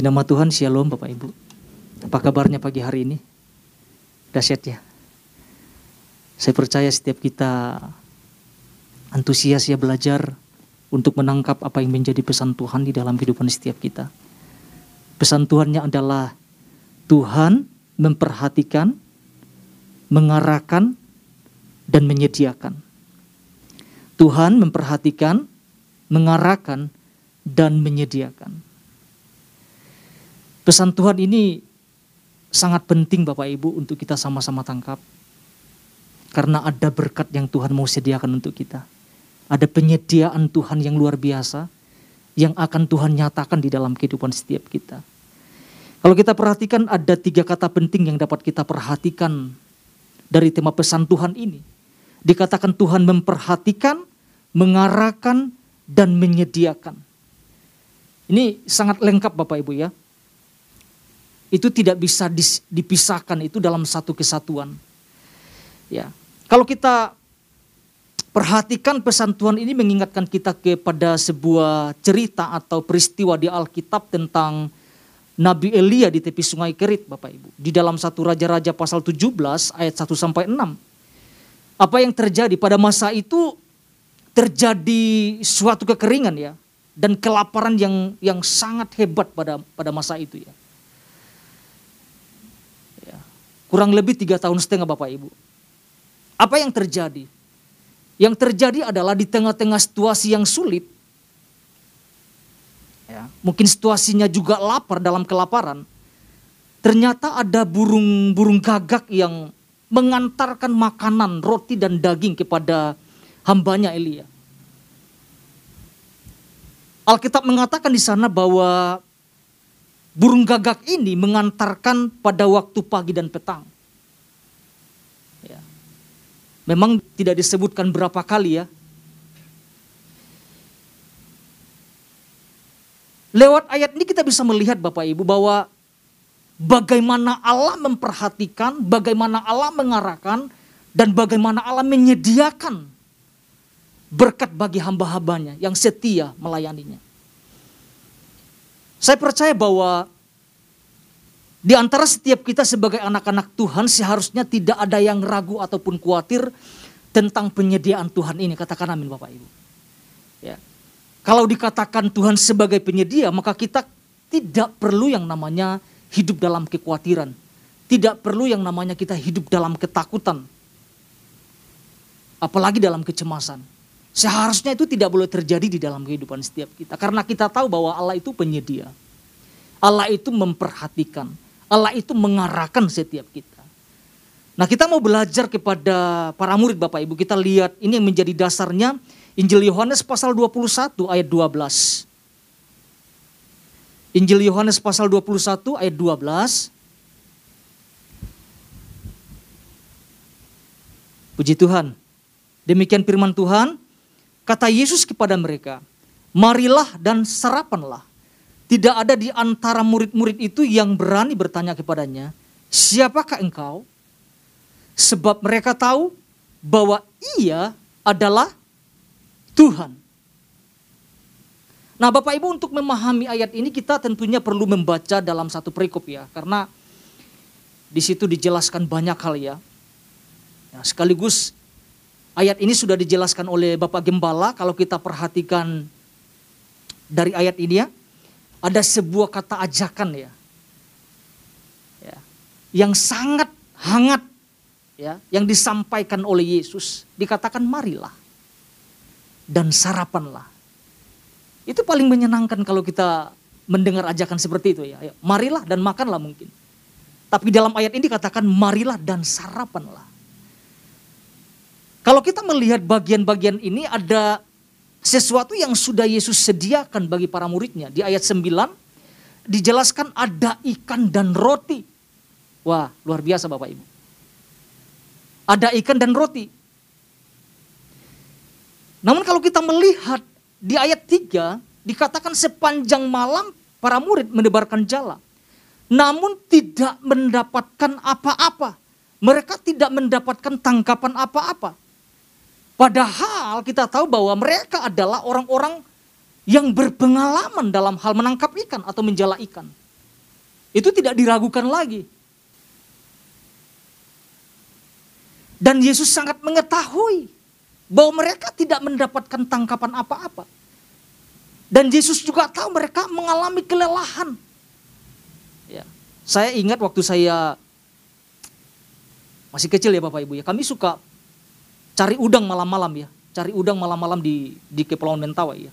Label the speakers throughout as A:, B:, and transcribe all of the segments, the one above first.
A: Puji nama Tuhan, Shalom Bapak Ibu. Apa kabarnya pagi hari ini? Dahsyat ya. Saya percaya setiap kita antusias ya belajar untuk menangkap apa yang menjadi pesan Tuhan di dalam kehidupan setiap kita. Pesan Tuhannya adalah Tuhan memperhatikan, mengarahkan, dan menyediakan. Tuhan memperhatikan, mengarahkan, dan menyediakan. Pesan Tuhan ini sangat penting Bapak Ibu untuk kita sama-sama tangkap. Karena ada berkat yang Tuhan mau sediakan untuk kita. Ada penyediaan Tuhan yang luar biasa yang akan Tuhan nyatakan di dalam kehidupan setiap kita. Kalau kita perhatikan ada tiga kata penting yang dapat kita perhatikan dari tema pesan Tuhan ini. Dikatakan Tuhan memperhatikan, mengarahkan, dan menyediakan. Ini sangat lengkap Bapak Ibu ya itu tidak bisa dipisahkan itu dalam satu kesatuan. Ya. Kalau kita perhatikan pesan Tuhan ini mengingatkan kita kepada sebuah cerita atau peristiwa di Alkitab tentang Nabi Elia di tepi sungai Kerit Bapak Ibu. Di dalam satu Raja-Raja pasal 17 ayat 1 sampai 6. Apa yang terjadi pada masa itu terjadi suatu kekeringan ya dan kelaparan yang yang sangat hebat pada pada masa itu ya. Kurang lebih tiga tahun setengah Bapak Ibu. Apa yang terjadi? Yang terjadi adalah di tengah-tengah situasi yang sulit. Ya, mungkin situasinya juga lapar dalam kelaparan. Ternyata ada burung-burung gagak yang mengantarkan makanan, roti dan daging kepada hambanya Elia. Alkitab mengatakan di sana bahwa burung gagak ini mengantarkan pada waktu pagi dan petang. Ya. Memang tidak disebutkan berapa kali ya. Lewat ayat ini kita bisa melihat Bapak Ibu bahwa bagaimana Allah memperhatikan, bagaimana Allah mengarahkan, dan bagaimana Allah menyediakan berkat bagi hamba-hambanya yang setia melayaninya. Saya percaya bahwa di antara setiap kita sebagai anak-anak Tuhan seharusnya tidak ada yang ragu ataupun khawatir tentang penyediaan Tuhan ini. Katakan amin Bapak Ibu. Ya. Kalau dikatakan Tuhan sebagai penyedia maka kita tidak perlu yang namanya hidup dalam kekhawatiran. Tidak perlu yang namanya kita hidup dalam ketakutan. Apalagi dalam kecemasan. Seharusnya itu tidak boleh terjadi di dalam kehidupan setiap kita. Karena kita tahu bahwa Allah itu penyedia. Allah itu memperhatikan. Allah itu mengarahkan setiap kita. Nah kita mau belajar kepada para murid Bapak Ibu. Kita lihat ini yang menjadi dasarnya Injil Yohanes pasal 21 ayat 12. Injil Yohanes pasal 21 ayat 12. Puji Tuhan. Demikian firman Tuhan. Kata Yesus kepada mereka, marilah dan sarapanlah. Tidak ada di antara murid-murid itu yang berani bertanya kepadanya, siapakah engkau? Sebab mereka tahu bahwa ia adalah Tuhan. Nah Bapak Ibu untuk memahami ayat ini kita tentunya perlu membaca dalam satu perikop ya. Karena di situ dijelaskan banyak hal ya. ya sekaligus Ayat ini sudah dijelaskan oleh Bapak Gembala kalau kita perhatikan dari ayat ini ya. Ada sebuah kata ajakan ya. ya yang sangat hangat ya yang disampaikan oleh Yesus dikatakan marilah dan sarapanlah. Itu paling menyenangkan kalau kita mendengar ajakan seperti itu ya. Marilah dan makanlah mungkin. Tapi dalam ayat ini dikatakan marilah dan sarapanlah. Kalau kita melihat bagian-bagian ini ada sesuatu yang sudah Yesus sediakan bagi para muridnya. Di ayat 9 dijelaskan ada ikan dan roti. Wah luar biasa Bapak Ibu. Ada ikan dan roti. Namun kalau kita melihat di ayat 3 dikatakan sepanjang malam para murid mendebarkan jala. Namun tidak mendapatkan apa-apa. Mereka tidak mendapatkan tangkapan apa-apa. Padahal kita tahu bahwa mereka adalah orang-orang yang berpengalaman dalam hal menangkap ikan atau menjala ikan. Itu tidak diragukan lagi. Dan Yesus sangat mengetahui bahwa mereka tidak mendapatkan tangkapan apa-apa. Dan Yesus juga tahu mereka mengalami kelelahan. Ya. Saya ingat waktu saya masih kecil ya Bapak Ibu ya, kami suka cari udang malam-malam ya, cari udang malam-malam di di Kepulauan Mentawai ya.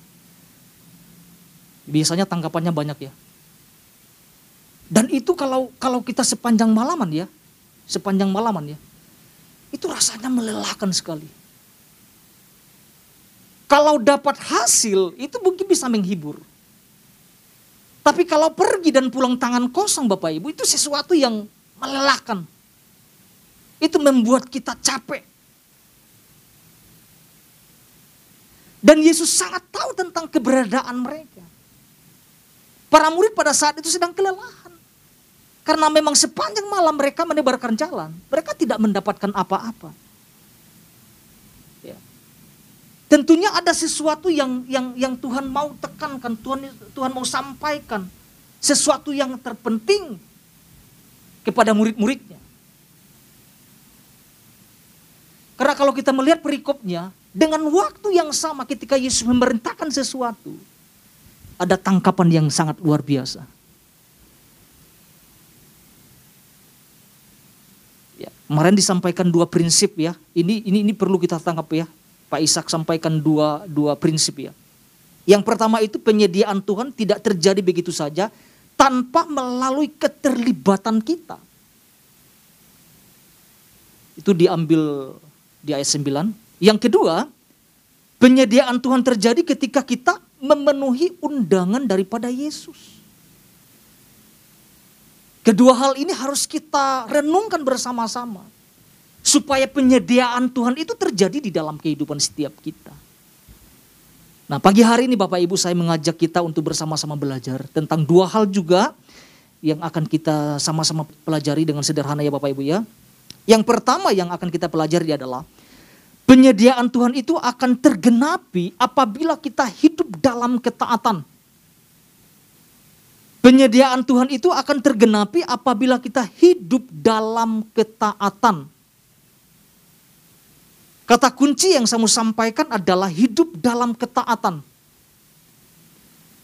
A: Biasanya tangkapannya banyak ya. Dan itu kalau kalau kita sepanjang malaman ya, sepanjang malaman ya, itu rasanya melelahkan sekali. Kalau dapat hasil, itu mungkin bisa menghibur. Tapi kalau pergi dan pulang tangan kosong Bapak Ibu, itu sesuatu yang melelahkan. Itu membuat kita capek. Dan Yesus sangat tahu tentang keberadaan mereka. Para murid pada saat itu sedang kelelahan. Karena memang sepanjang malam mereka menebarkan jalan, mereka tidak mendapatkan apa-apa. Ya. Tentunya ada sesuatu yang yang yang Tuhan mau tekankan, Tuhan Tuhan mau sampaikan sesuatu yang terpenting kepada murid-muridnya. Karena kalau kita melihat perikopnya, dengan waktu yang sama ketika Yesus memerintahkan sesuatu, ada tangkapan yang sangat luar biasa. Ya, kemarin disampaikan dua prinsip ya. Ini ini ini perlu kita tangkap ya. Pak Ishak sampaikan dua dua prinsip ya. Yang pertama itu penyediaan Tuhan tidak terjadi begitu saja tanpa melalui keterlibatan kita. Itu diambil di ayat 9. Yang kedua, penyediaan Tuhan terjadi ketika kita memenuhi undangan daripada Yesus. Kedua hal ini harus kita renungkan bersama-sama. Supaya penyediaan Tuhan itu terjadi di dalam kehidupan setiap kita. Nah pagi hari ini Bapak Ibu saya mengajak kita untuk bersama-sama belajar tentang dua hal juga yang akan kita sama-sama pelajari dengan sederhana ya Bapak Ibu ya. Yang pertama yang akan kita pelajari adalah penyediaan Tuhan itu akan tergenapi apabila kita hidup dalam ketaatan. Penyediaan Tuhan itu akan tergenapi apabila kita hidup dalam ketaatan. Kata kunci yang saya mau sampaikan adalah hidup dalam ketaatan.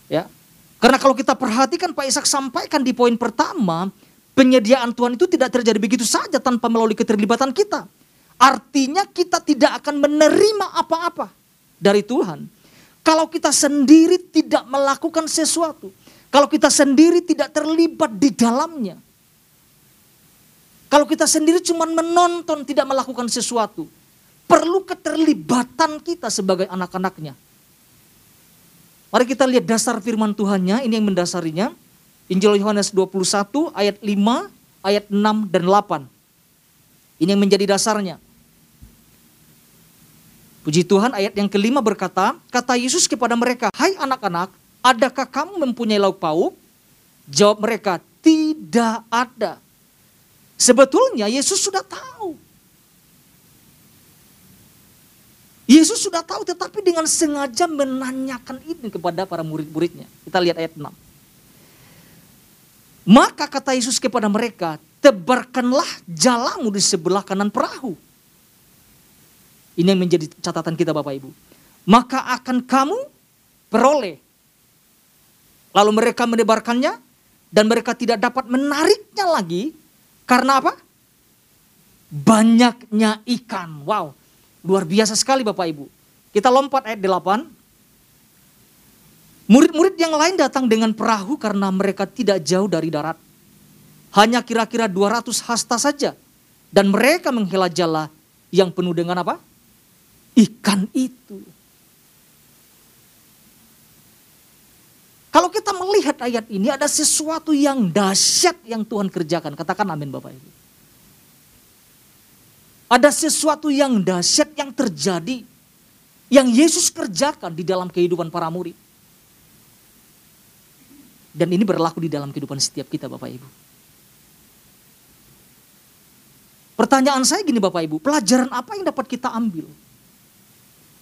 A: Ya. Karena kalau kita perhatikan Pak Ishak sampaikan di poin pertama, penyediaan Tuhan itu tidak terjadi begitu saja tanpa melalui keterlibatan kita. Artinya kita tidak akan menerima apa-apa dari Tuhan. Kalau kita sendiri tidak melakukan sesuatu. Kalau kita sendiri tidak terlibat di dalamnya. Kalau kita sendiri cuma menonton tidak melakukan sesuatu. Perlu keterlibatan kita sebagai anak-anaknya. Mari kita lihat dasar firman Tuhannya, ini yang mendasarinya. Injil Yohanes 21 ayat 5, ayat 6 dan 8. Ini yang menjadi dasarnya. Puji Tuhan ayat yang kelima berkata, kata Yesus kepada mereka, Hai anak-anak, adakah kamu mempunyai lauk pauk? Jawab mereka, tidak ada. Sebetulnya Yesus sudah tahu. Yesus sudah tahu tetapi dengan sengaja menanyakan ini kepada para murid-muridnya. Kita lihat ayat 6. Maka kata Yesus kepada mereka, tebarkanlah jalamu di sebelah kanan perahu. Ini yang menjadi catatan kita Bapak Ibu. Maka akan kamu peroleh Lalu mereka menebarkannya dan mereka tidak dapat menariknya lagi karena apa? Banyaknya ikan. Wow, luar biasa sekali Bapak Ibu. Kita lompat ayat 8. Murid-murid yang lain datang dengan perahu karena mereka tidak jauh dari darat. Hanya kira-kira 200 hasta saja. Dan mereka menghela jala yang penuh dengan apa? Ikan itu. Kalau kita melihat ayat ini ada sesuatu yang dahsyat yang Tuhan kerjakan. Katakan amin Bapak Ibu. Ada sesuatu yang dahsyat yang terjadi. Yang Yesus kerjakan di dalam kehidupan para murid. Dan ini berlaku di dalam kehidupan setiap kita Bapak Ibu. Pertanyaan saya gini Bapak Ibu, pelajaran apa yang dapat kita ambil?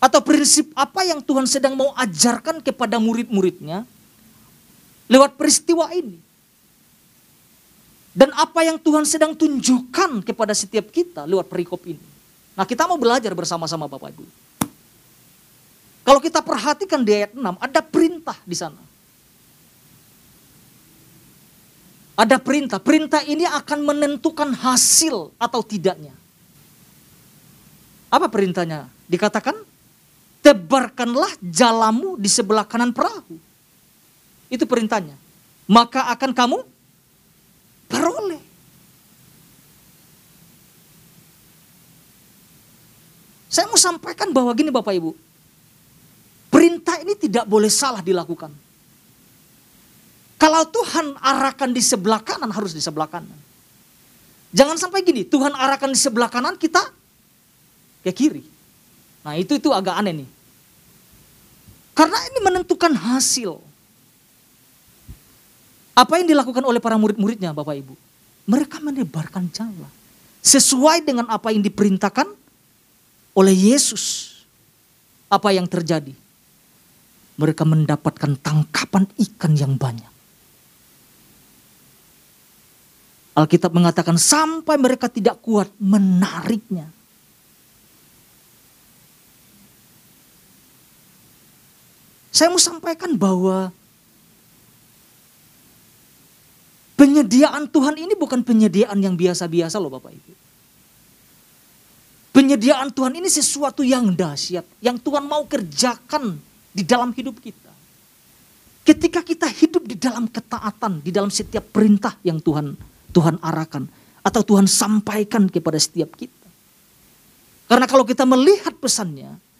A: Atau prinsip apa yang Tuhan sedang mau ajarkan kepada murid-muridnya lewat peristiwa ini. Dan apa yang Tuhan sedang tunjukkan kepada setiap kita lewat perikop ini. Nah kita mau belajar bersama-sama Bapak Ibu. Kalau kita perhatikan di ayat 6, ada perintah di sana. Ada perintah. Perintah ini akan menentukan hasil atau tidaknya. Apa perintahnya? Dikatakan, tebarkanlah jalamu di sebelah kanan perahu. Itu perintahnya. Maka akan kamu peroleh. Saya mau sampaikan bahwa gini Bapak Ibu. Perintah ini tidak boleh salah dilakukan. Kalau Tuhan arahkan di sebelah kanan harus di sebelah kanan. Jangan sampai gini, Tuhan arahkan di sebelah kanan kita ke kiri. Nah itu itu agak aneh nih. Karena ini menentukan hasil. Apa yang dilakukan oleh para murid-muridnya Bapak Ibu? Mereka menebarkan jala. Sesuai dengan apa yang diperintahkan oleh Yesus. Apa yang terjadi? mereka mendapatkan tangkapan ikan yang banyak. Alkitab mengatakan sampai mereka tidak kuat menariknya. Saya mau sampaikan bahwa penyediaan Tuhan ini bukan penyediaan yang biasa-biasa loh Bapak Ibu. Penyediaan Tuhan ini sesuatu yang dahsyat, yang Tuhan mau kerjakan di dalam hidup kita. Ketika kita hidup di dalam ketaatan, di dalam setiap perintah yang Tuhan Tuhan arahkan atau Tuhan sampaikan kepada setiap kita. Karena kalau kita melihat pesannya, ya,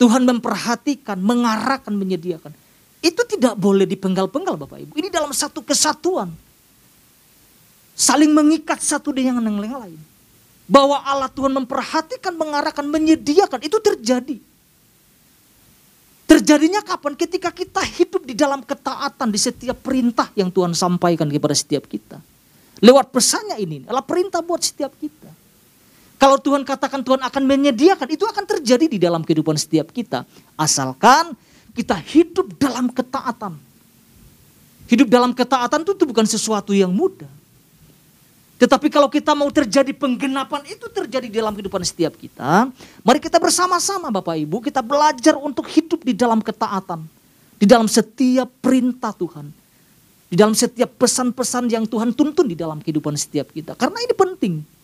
A: Tuhan memperhatikan, mengarahkan, menyediakan. Itu tidak boleh dipenggal-penggal Bapak Ibu. Ini dalam satu kesatuan. Saling mengikat satu dengan yang lain. Bahwa Allah Tuhan memperhatikan, mengarahkan, menyediakan. Itu terjadi. Terjadinya kapan? Ketika kita hidup di dalam ketaatan di setiap perintah yang Tuhan sampaikan kepada setiap kita. Lewat pesannya ini adalah perintah buat setiap kita. Kalau Tuhan katakan Tuhan akan menyediakan, itu akan terjadi di dalam kehidupan setiap kita. Asalkan kita hidup dalam ketaatan. Hidup dalam ketaatan itu, bukan sesuatu yang mudah. Tetapi kalau kita mau terjadi penggenapan itu terjadi dalam kehidupan setiap kita. Mari kita bersama-sama Bapak Ibu kita belajar untuk hidup di dalam ketaatan. Di dalam setiap perintah Tuhan. Di dalam setiap pesan-pesan yang Tuhan tuntun di dalam kehidupan setiap kita. Karena ini penting.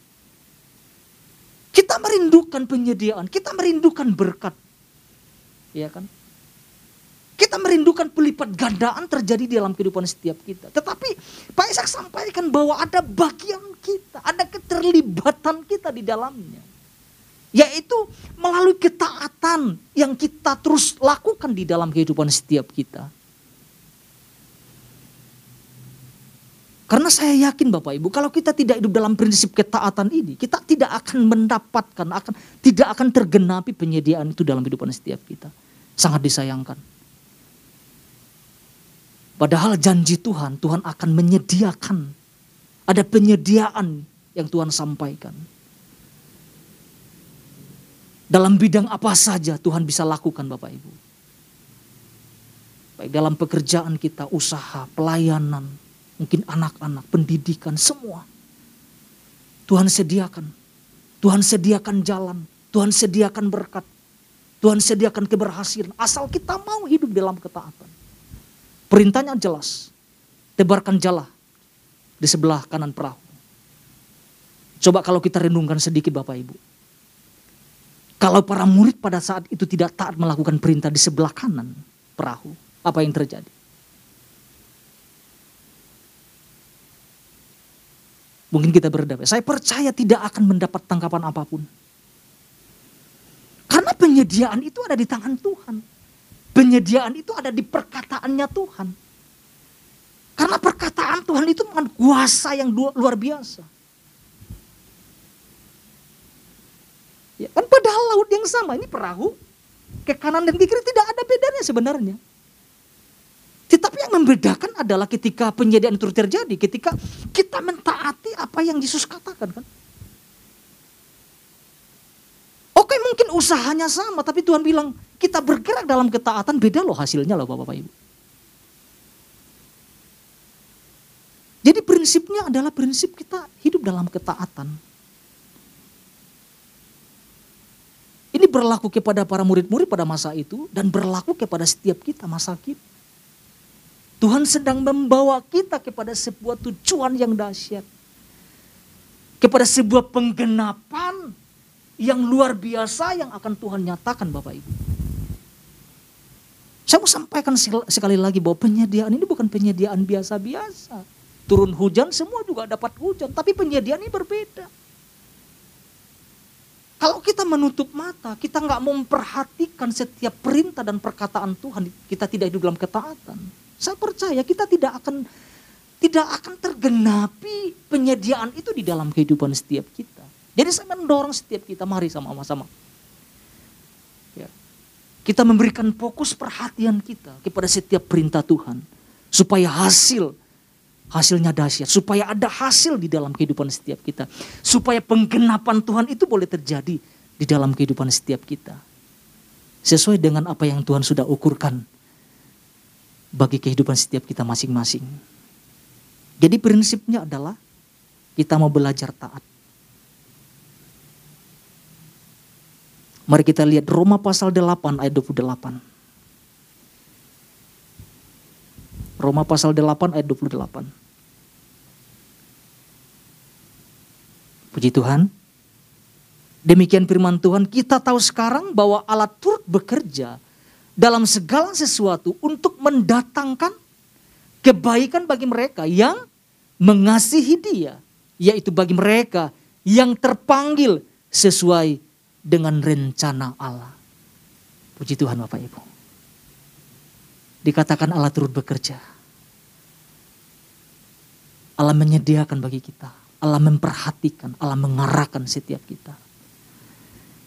A: Kita merindukan penyediaan, kita merindukan berkat. Iya kan? Kita merindukan pelipat gandaan terjadi di dalam kehidupan setiap kita. Tetapi Pak Ishak sampaikan bahwa ada bagian kita, ada keterlibatan kita di dalamnya. Yaitu melalui ketaatan yang kita terus lakukan di dalam kehidupan setiap kita. Karena saya yakin Bapak Ibu, kalau kita tidak hidup dalam prinsip ketaatan ini, kita tidak akan mendapatkan, akan tidak akan tergenapi penyediaan itu dalam kehidupan setiap kita. Sangat disayangkan. Padahal janji Tuhan, Tuhan akan menyediakan. Ada penyediaan yang Tuhan sampaikan. Dalam bidang apa saja Tuhan bisa lakukan Bapak Ibu. Baik dalam pekerjaan kita, usaha, pelayanan, mungkin anak-anak, pendidikan, semua. Tuhan sediakan. Tuhan sediakan jalan. Tuhan sediakan berkat. Tuhan sediakan keberhasilan. Asal kita mau hidup dalam ketaatan. Perintahnya jelas. Tebarkan jala di sebelah kanan perahu. Coba kalau kita renungkan sedikit Bapak Ibu. Kalau para murid pada saat itu tidak taat melakukan perintah di sebelah kanan perahu, apa yang terjadi? Mungkin kita berdamai. Saya percaya tidak akan mendapat tangkapan apa pun. Karena penyediaan itu ada di tangan Tuhan. Penyediaan itu ada di perkataannya Tuhan. Karena perkataan Tuhan itu dengan kuasa yang luar biasa. Ya, kan padahal laut yang sama, ini perahu ke kanan dan ke kiri tidak ada bedanya sebenarnya. Membedakan adalah ketika penyediaan itu terjadi, ketika kita mentaati apa yang Yesus katakan kan. Oke mungkin usahanya sama, tapi Tuhan bilang kita bergerak dalam ketaatan beda loh hasilnya loh Bapak Ibu. Jadi prinsipnya adalah prinsip kita hidup dalam ketaatan. Ini berlaku kepada para murid-murid pada masa itu dan berlaku kepada setiap kita masa kita. Tuhan sedang membawa kita kepada sebuah tujuan yang dahsyat. Kepada sebuah penggenapan yang luar biasa yang akan Tuhan nyatakan Bapak Ibu. Saya mau sampaikan sekali lagi bahwa penyediaan ini bukan penyediaan biasa-biasa. Turun hujan semua juga dapat hujan, tapi penyediaan ini berbeda. Kalau kita menutup mata, kita nggak memperhatikan setiap perintah dan perkataan Tuhan, kita tidak hidup dalam ketaatan. Saya percaya kita tidak akan tidak akan tergenapi penyediaan itu di dalam kehidupan setiap kita. Jadi saya mendorong setiap kita mari sama-sama. Ya. Kita memberikan fokus perhatian kita kepada setiap perintah Tuhan. Supaya hasil, hasilnya dahsyat. Supaya ada hasil di dalam kehidupan setiap kita. Supaya penggenapan Tuhan itu boleh terjadi di dalam kehidupan setiap kita. Sesuai dengan apa yang Tuhan sudah ukurkan bagi kehidupan setiap kita masing-masing. Jadi prinsipnya adalah kita mau belajar taat. Mari kita lihat Roma pasal 8 ayat 28. Roma pasal 8 ayat 28. Puji Tuhan. Demikian firman Tuhan, kita tahu sekarang bahwa Allah turut bekerja dalam segala sesuatu untuk mendatangkan kebaikan bagi mereka yang mengasihi dia. Yaitu bagi mereka yang terpanggil sesuai dengan rencana Allah. Puji Tuhan Bapak Ibu. Dikatakan Allah turut bekerja. Allah menyediakan bagi kita. Allah memperhatikan, Allah mengarahkan setiap kita.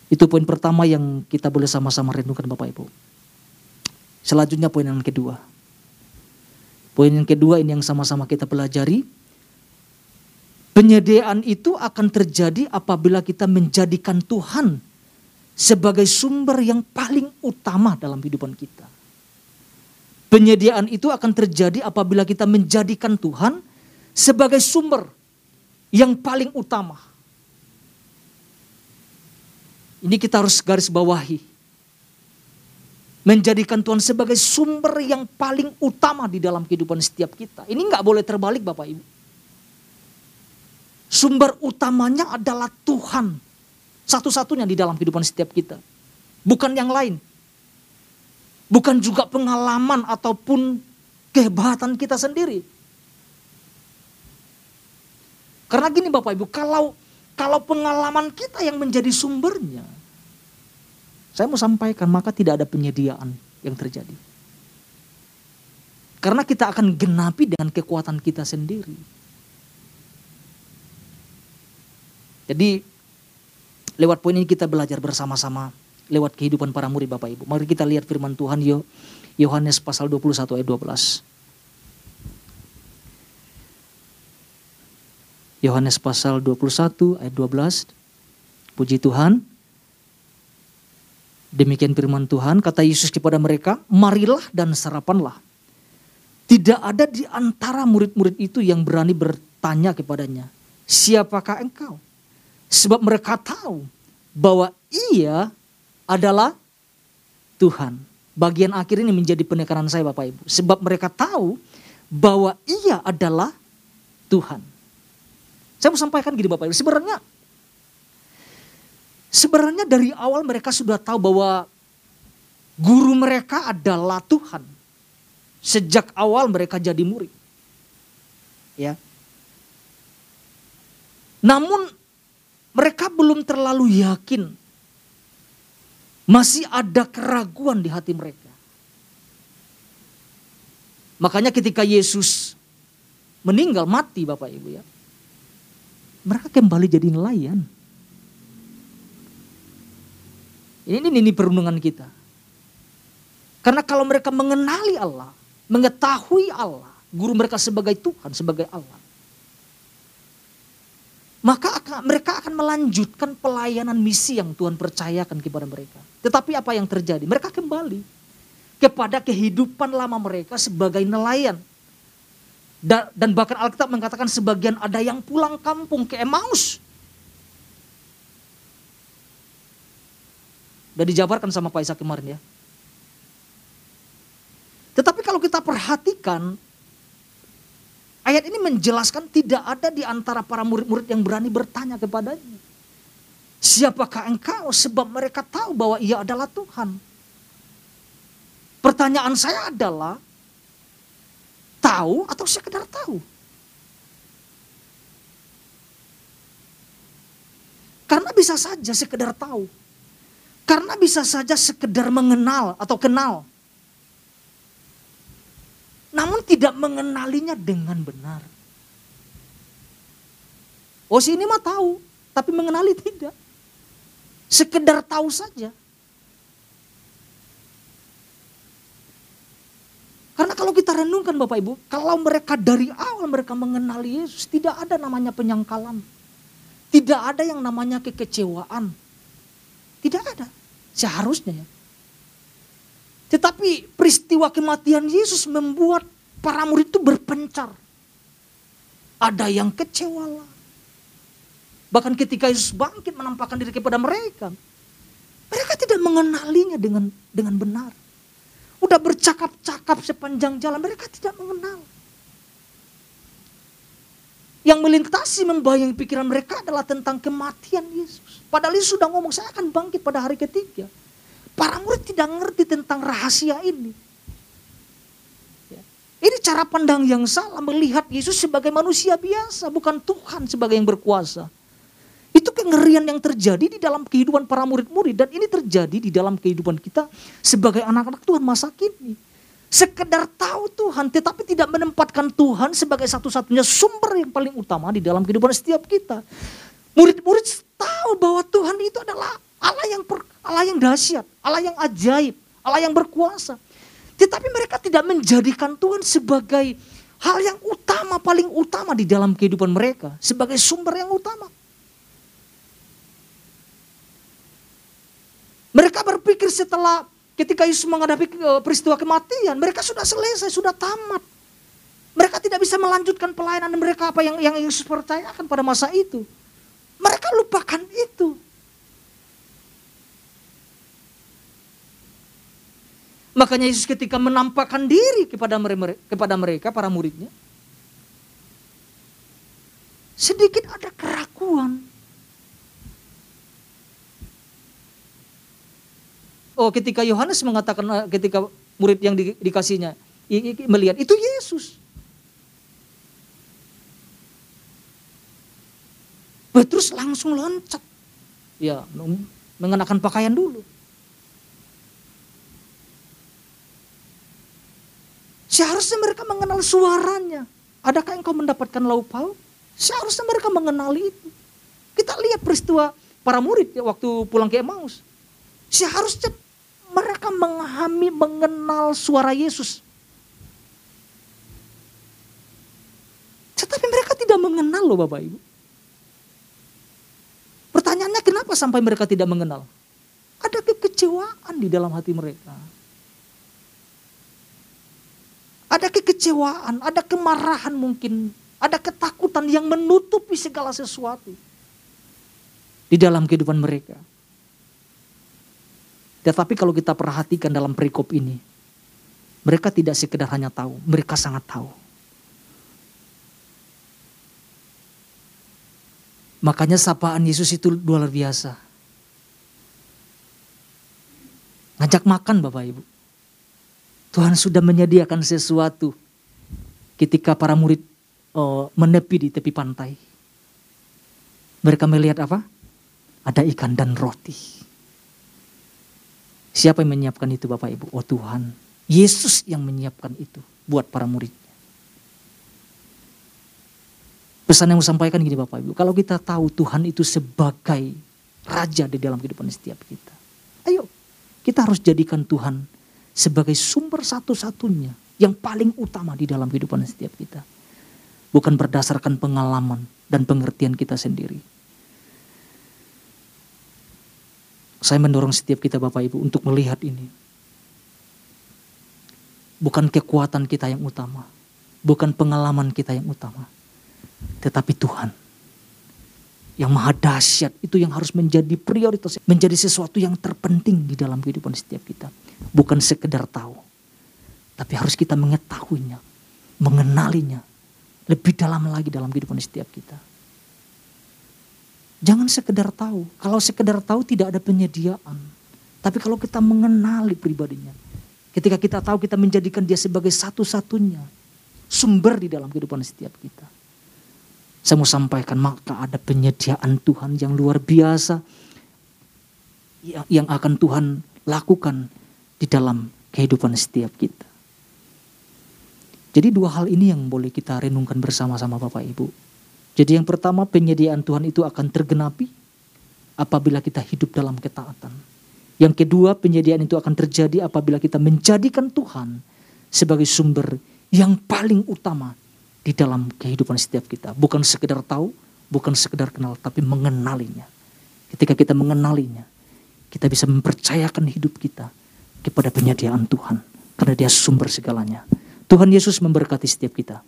A: Itu poin pertama yang kita boleh sama-sama renungkan Bapak Ibu. Selanjutnya poin yang kedua. Poin yang kedua ini yang sama-sama kita pelajari Penyediaan itu akan terjadi apabila kita menjadikan Tuhan sebagai sumber yang paling utama dalam kehidupan kita. Penyediaan itu akan terjadi apabila kita menjadikan Tuhan sebagai sumber yang paling utama. Ini kita harus garis bawahi. Menjadikan Tuhan sebagai sumber yang paling utama di dalam kehidupan setiap kita. Ini nggak boleh terbalik Bapak Ibu. Sumber utamanya adalah Tuhan. Satu-satunya di dalam kehidupan setiap kita. Bukan yang lain. Bukan juga pengalaman ataupun kehebatan kita sendiri. Karena gini Bapak Ibu, kalau kalau pengalaman kita yang menjadi sumbernya, saya mau sampaikan maka tidak ada penyediaan yang terjadi. Karena kita akan genapi dengan kekuatan kita sendiri. Jadi Lewat poin ini kita belajar bersama-sama lewat kehidupan para murid Bapak Ibu. Mari kita lihat firman Tuhan Yohanes pasal 21 ayat 12. Yohanes pasal 21 ayat 12. Puji Tuhan. Demikian firman Tuhan, kata Yesus kepada mereka, marilah dan sarapanlah. Tidak ada di antara murid-murid itu yang berani bertanya kepadanya, siapakah engkau? Sebab mereka tahu bahwa ia adalah Tuhan. Bagian akhir ini menjadi penekanan saya Bapak Ibu. Sebab mereka tahu bahwa ia adalah Tuhan. Saya mau sampaikan gini Bapak Ibu. Sebenarnya sebenarnya dari awal mereka sudah tahu bahwa guru mereka adalah Tuhan. Sejak awal mereka jadi murid. Ya. Namun mereka belum terlalu yakin. Masih ada keraguan di hati mereka. Makanya ketika Yesus meninggal mati Bapak Ibu ya. Mereka kembali jadi nelayan. Ini, ini, ini perundungan kita. Karena kalau mereka mengenali Allah, mengetahui Allah, guru mereka sebagai Tuhan, sebagai Allah. Maka akan mereka akan melanjutkan pelayanan misi yang Tuhan percayakan kepada mereka. Tetapi apa yang terjadi? Mereka kembali kepada kehidupan lama mereka sebagai nelayan. Dan bahkan Alkitab mengatakan sebagian ada yang pulang kampung ke Emmaus. Dan dijabarkan sama Pak Isa kemarin ya. Tetapi kalau kita perhatikan Ayat ini menjelaskan tidak ada di antara para murid-murid yang berani bertanya kepadanya. Siapakah engkau? Sebab mereka tahu bahwa ia adalah Tuhan. Pertanyaan saya adalah, tahu atau sekedar tahu? Karena bisa saja sekedar tahu. Karena bisa saja sekedar mengenal atau kenal namun tidak mengenalinya dengan benar. Oh si ini mah tahu, tapi mengenali tidak. Sekedar tahu saja. Karena kalau kita renungkan Bapak Ibu, kalau mereka dari awal mereka mengenali Yesus, tidak ada namanya penyangkalan. Tidak ada yang namanya kekecewaan. Tidak ada. Seharusnya ya. Tetapi peristiwa kematian Yesus membuat para murid itu berpencar. Ada yang kecewa lah. Bahkan ketika Yesus bangkit menampakkan diri kepada mereka. Mereka tidak mengenalinya dengan dengan benar. Udah bercakap-cakap sepanjang jalan, mereka tidak mengenal. Yang melintasi membayang pikiran mereka adalah tentang kematian Yesus. Padahal Yesus sudah ngomong, saya akan bangkit pada hari ketiga. Para murid tidak ngerti tentang rahasia ini. Ya. Ini cara pandang yang salah melihat Yesus sebagai manusia biasa, bukan Tuhan sebagai yang berkuasa. Itu kengerian yang terjadi di dalam kehidupan para murid-murid dan ini terjadi di dalam kehidupan kita sebagai anak-anak Tuhan masa kini. Sekedar tahu Tuhan tetapi tidak menempatkan Tuhan sebagai satu-satunya sumber yang paling utama di dalam kehidupan setiap kita. Murid-murid tahu bahwa Tuhan itu adalah Allah yang per, Allah yang dahsyat, Allah yang ajaib, Allah yang berkuasa. Tetapi mereka tidak menjadikan Tuhan sebagai hal yang utama, paling utama di dalam kehidupan mereka. Sebagai sumber yang utama. Mereka berpikir setelah ketika Yesus menghadapi eh, peristiwa kematian, mereka sudah selesai, sudah tamat. Mereka tidak bisa melanjutkan pelayanan mereka apa yang yang Yesus percayakan pada masa itu. Mereka lupakan itu. Makanya Yesus ketika menampakkan diri kepada mereka, kepada mereka para muridnya, sedikit ada keraguan. Oh, ketika Yohanes mengatakan eh, ketika murid yang di, dikasihnya melihat itu Yesus. Petrus langsung loncat. Ya, mengenakan pakaian dulu. Seharusnya mereka mengenal suaranya. Adakah engkau mendapatkan lauk pauk? Seharusnya mereka mengenali itu. Kita lihat peristiwa para murid ya, waktu pulang ke Emmaus. Seharusnya mereka menghami mengenal suara Yesus. Tetapi mereka tidak mengenal loh Bapak Ibu. Pertanyaannya kenapa sampai mereka tidak mengenal? Ada kekecewaan di dalam hati mereka. Ada kekecewaan, ada kemarahan mungkin, ada ketakutan yang menutupi segala sesuatu di dalam kehidupan mereka. Tetapi kalau kita perhatikan dalam perikop ini, mereka tidak sekedar hanya tahu, mereka sangat tahu. Makanya sapaan Yesus itu luar biasa. Ngajak makan Bapak Ibu. Tuhan sudah menyediakan sesuatu ketika para murid oh, menepi di tepi pantai. Mereka melihat apa? Ada ikan dan roti. Siapa yang menyiapkan itu Bapak Ibu? Oh Tuhan. Yesus yang menyiapkan itu buat para murid. Pesan yang mau sampaikan gini Bapak Ibu. Kalau kita tahu Tuhan itu sebagai Raja di dalam kehidupan setiap kita. Ayo kita harus jadikan Tuhan sebagai sumber satu-satunya yang paling utama di dalam kehidupan setiap kita. Bukan berdasarkan pengalaman dan pengertian kita sendiri. Saya mendorong setiap kita Bapak Ibu untuk melihat ini. Bukan kekuatan kita yang utama. Bukan pengalaman kita yang utama. Tetapi Tuhan. Yang maha dahsyat itu yang harus menjadi prioritas. Menjadi sesuatu yang terpenting di dalam kehidupan setiap kita. Bukan sekedar tahu. Tapi harus kita mengetahuinya. Mengenalinya. Lebih dalam lagi dalam kehidupan setiap kita. Jangan sekedar tahu. Kalau sekedar tahu tidak ada penyediaan. Tapi kalau kita mengenali pribadinya. Ketika kita tahu kita menjadikan dia sebagai satu-satunya sumber di dalam kehidupan setiap kita. Saya mau sampaikan maka ada penyediaan Tuhan yang luar biasa yang akan Tuhan lakukan di dalam kehidupan setiap kita. Jadi dua hal ini yang boleh kita renungkan bersama-sama Bapak Ibu. Jadi yang pertama penyediaan Tuhan itu akan tergenapi apabila kita hidup dalam ketaatan. Yang kedua penyediaan itu akan terjadi apabila kita menjadikan Tuhan sebagai sumber yang paling utama di dalam kehidupan setiap kita. Bukan sekedar tahu, bukan sekedar kenal, tapi mengenalinya. Ketika kita mengenalinya, kita bisa mempercayakan hidup kita kepada penyediaan Tuhan. Karena dia sumber segalanya. Tuhan Yesus memberkati setiap kita.